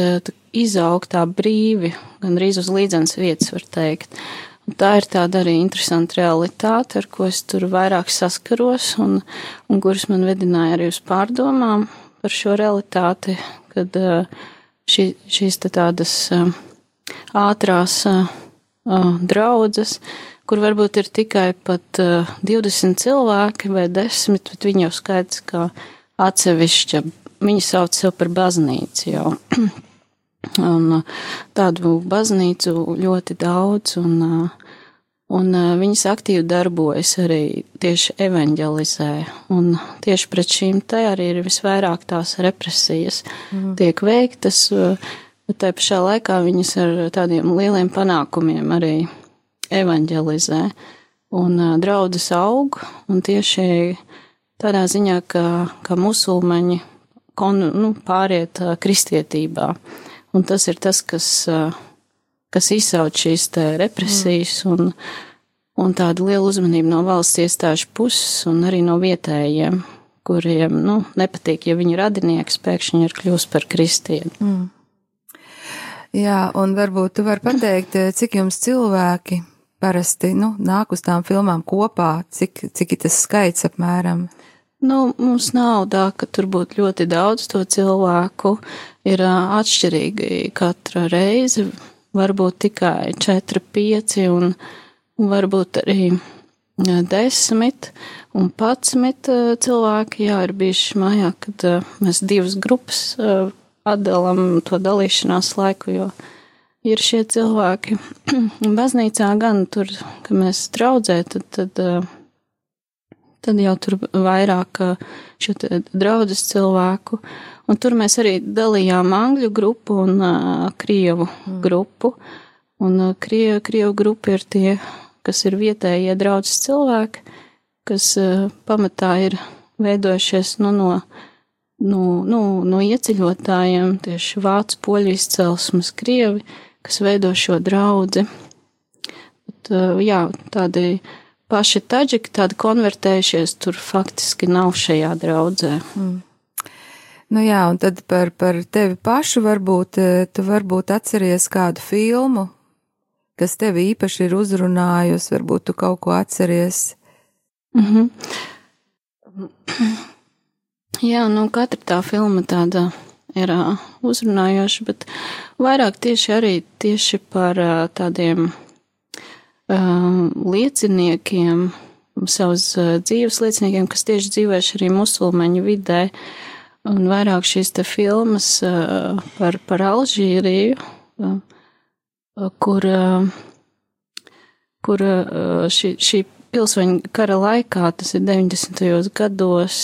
S6: izaug tā brīvi, gandrīz uz līdzenas vietas, var teikt. Un tā ir tāda arī interesanta realitāte, ar ko es tur vairāk saskaros, un, un kuras man vedināja arī uz pārdomām par šo realitāti, kad šī, šīs tādas ātrās draudzes, kur varbūt ir tikai pat 20 cilvēki vai 10, bet viņi jau skaidrs, ka atsevišķa, viņi sauc sev par baznīcu jau. Un uh, tādu baznīcu ļoti daudz, un, uh, un uh, viņas aktīvi darbojas arī tieši evanģelizē. Un tieši pret šīm te arī ir visvairāk tās represijas mm. tiek veiktas, bet tai pašā laikā viņas ar tādiem lieliem panākumiem arī evanģelizē. Un draudzes aug, un tieši tādā ziņā, ka, ka musulmaņi kon, nu, pāriet kristietībā. Uh, Un tas ir tas, kas, kas izsauc šīs represijas mm. un, un tādu lielu uzmanību no valsts iestāžu puses un arī no vietējiem, kuriem nu, nepatīk, ja viņu radinieks pēkšņi ir kļūst par kristieti. Mm.
S3: Jā, un varbūt tu vari pateikt, cik jums cilvēki parasti nu, nāk uz tām filmām kopā, cik, cik ir tas skaits apmēram?
S6: Nu, mums nav tā, ka tur būtu ļoti daudz to cilvēku. Ir atšķirīgi katra reize, varbūt tikai 4, 5 un, un varbūt arī 10 un 11 cilvēki, jā, ir bijuši mājā, kad mēs divas grupas atdalam to dalīšanās laiku, jo ir šie cilvēki. Baznīcā gan tur, ka mēs traudzē, tad, tad tad jau tur vairāk šo draudzes cilvēku. Un tur mēs arī dalījām angļu grupu un uh, krievu mm. grupu. Un uh, krievu, krievu grupa ir tie, kas ir vietējie draudzes cilvēki, kas uh, pamatā ir veidojušies nu, no, no, no, no ieceļotājiem, tieši vācu poļu izcelsmes krievi, kas veido šo draudzi. Bet, uh, jā, tādi paši taģiki tādi konvertējušies tur faktiski nav šajā draudzē. Mm.
S3: Nu jā, un tad par, par tevi pašu varbūt, eh, tu varbūt atceries kādu filmu, kas tevi īpaši ir uzrunājusi, varbūt tu kaut ko atceries. Mm -hmm.
S6: Jā, nu katra tā filma tāda ir uh, uzrunājoši, bet vairāk tieši arī tieši par uh, tādiem lieciniekiem, savas uh, dzīves lieciniekiem, kas tieši dzīvojuši arī musulmaņu vidē, un vairāk šīs te filmas par, par Alžīriju, kur, kur šī, šī pilsoņu kara laikā, tas ir 90. gados,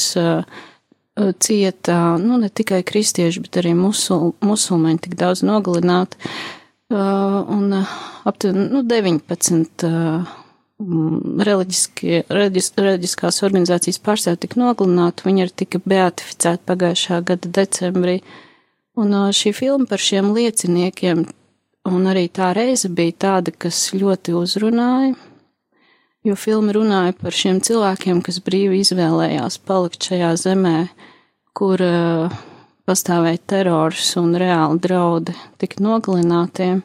S6: cieta nu, ne tikai kristieši, bet arī musul, musulmaņi tik daudz nogalināti. Un aptuveni nu, 19 uh, reliģis, reliģiskās organizācijas pārstāvji tika nogalināti, viņi arī tika beatificēti pagājušā gada decembrī. Un šī filma par šiem lieciniekiem, un arī tā reize bija tāda, kas ļoti uzrunāja, jo filma runāja par šiem cilvēkiem, kas brīvi izvēlējās palikt šajā zemē, kur uh, pastāvēja terors un reāli draudi tikt nogalinātiem,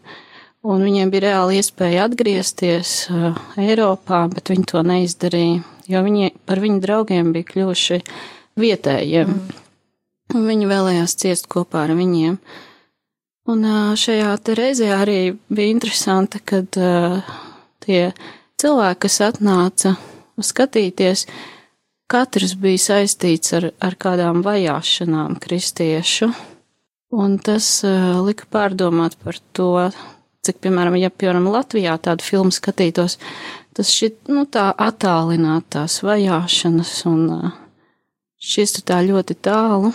S6: un viņiem bija reāli iespēja atgriezties uh, Eiropā, bet viņi to neizdarīja, jo viņi par viņu draugiem bija kļuvuši vietējiem, mm. un viņi vēlējās ciest kopā ar viņiem. Un uh, šajā reizē arī bija interesanti, kad uh, tie cilvēki, kas atnāca skatīties, katrs bija saistīts ar, ar kādām vajāšanām kristiešu, un tas uh, lika pārdomāt par to, cik, piemēram, ja, piemēram, Latvijā tādu filmu skatītos, tas šķiet, nu, tā attālināt tās vajāšanas un uh, šis tā ļoti tālu,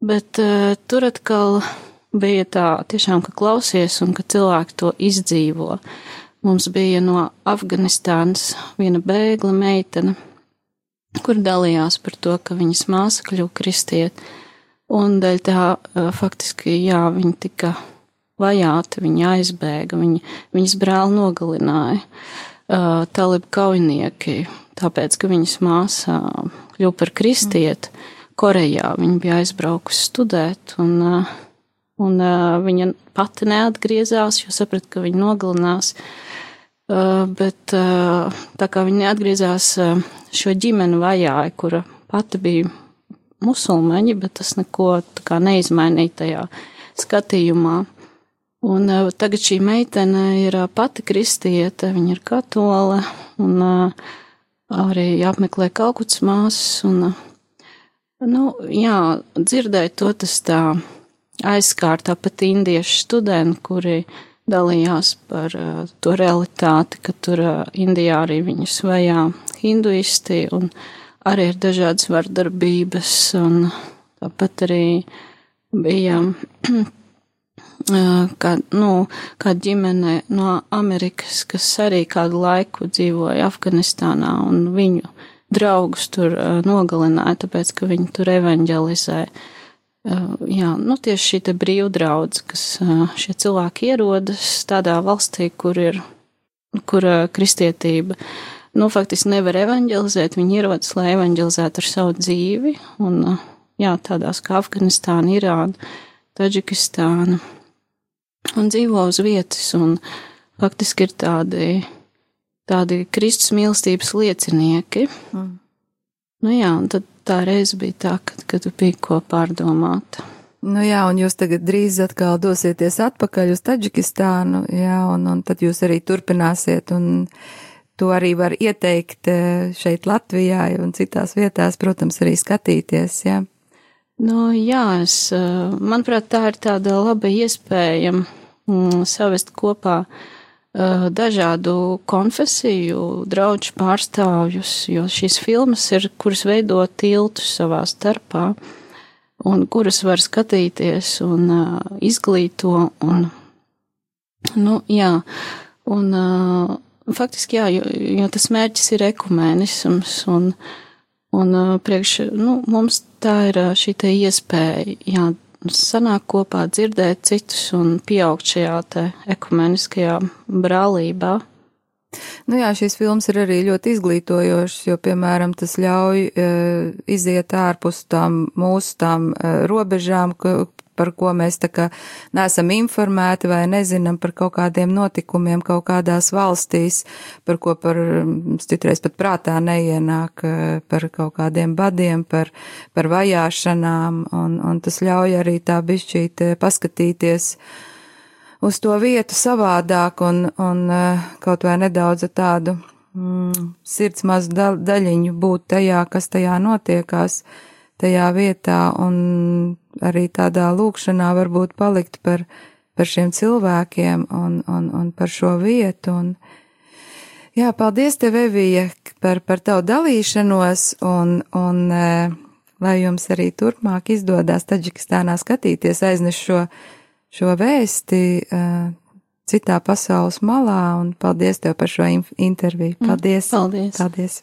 S6: bet uh, tur atkal bija tā tiešām, ka klausies un ka cilvēki to izdzīvo. Mums bija no Afganistānas viena bēgla meitene, kur dalījās par to, ka viņas māsa kļuva kristiet, un dēļ tā faktiski, jā, viņa tika vajāta, viņa aizbēga, viņa, viņas brāli nogalināja uh, talibu kaujinieki, tāpēc, ka viņas māsa kļuva par kristieti. Korejā viņa bija aizbraukusi studēt, un, uh, un uh, viņa pati neatgriezās, jo saprata, ka viņa nogalinās Uh, bet uh, tā kā viņi neatgriezās, uh, šo ģimeni vajāja, kura pati bija musulmaņi, bet tas neko neizmainīja tajā skatījumā. Un tagad šī meitene ir pati kristiete, viņa ir katole, un arī apmeklē kalkuts māsas, un, nu, jā, dzirdēt to tas tā aizskārtā pat indiešu studenti, kuri dalījās par uh, to realitāti, ka tur uh, Indijā arī viņus vajā hinduisti un arī ir dažādas vardarbības un tāpat arī bija kā, nu, kā ģimene no Amerikas, kas arī kādu laiku dzīvoja Afganistānā un viņu draugus tur nogalināja, tāpēc, ka viņi tur evanģelizēja. Jā, nu tieši šī brīvdraudz, kas šie cilvēki ierodas tādā valstī, kur ir, kur kristietība, nu faktiski nevar evanģelizēt, viņi ierodas, lai evanģelizētu ar savu dzīvi, un, jā, tādās kā Afganistāna, Irāna, Taģikistāna, un dzīvo uz vietas, un faktiski ir tādi, tādi Kristus mīlestības liecinieki. Mm. Nu jā, un tad tā reize bija tā, kad, kad bija ko pārdomāt.
S3: Nu jā, un jūs tagad drīz atkal dosieties atpakaļ uz Taģikistānu, jā, un, un tad jūs arī turpināsiet, un to arī var ieteikt eh, šeit Latvijā un citās vietās, protams, arī skatīties, jā.
S6: Nu jā, es, eh, manuprāt, tā ir tāda laba iespēja mm, savest kopā uh, dažādu konfesiju draugu pārstāvjus, jo šīs filmas ir, kuras veido tiltus savā starpā, un kuras var skatīties un uh, izglīto, un, nu, jā, un uh, faktiski, jā, jo, jo tas mērķis ir ekumēnisms, un, un uh, priekš, nu, mums tā ir šī te iespēja, jā, sanāk kopā, dzirdēt citus un pieaugt šajā te ekumeniskajā brālībā.
S3: Nu jā, šīs filmas ir arī ļoti izglītojošas, jo, piemēram, tas ļauj e, iziet ārpus tām mūsu tām e, robežām, ka,
S1: par ko mēs tā kā neesam informēti vai nezinām par kaut kādiem notikumiem kaut kādās valstīs, par ko par, citreiz pat prātā neienāk, par kaut kādiem badiem, par, par vajāšanām, un, un tas ļauj arī tā bišķīt paskatīties uz to vietu savādāk un, un kaut vai nedaudz tādu mm, sirds mazu da daļiņu būt tajā, kas tajā notiekās, tajā vietā, un arī tādā lūkšanā varbūt palikt par, par šiem cilvēkiem un, un, un par šo vietu. Un, jā, paldies tev, Evija, par, par tavu dalīšanos, un, un lai jums arī turpmāk izdodas Taģikistānā skatīties, aizneš šo, šo vēsti citā pasaules malā, un paldies tev par šo interviju. Mm, paldies!
S6: Paldies!
S1: paldies.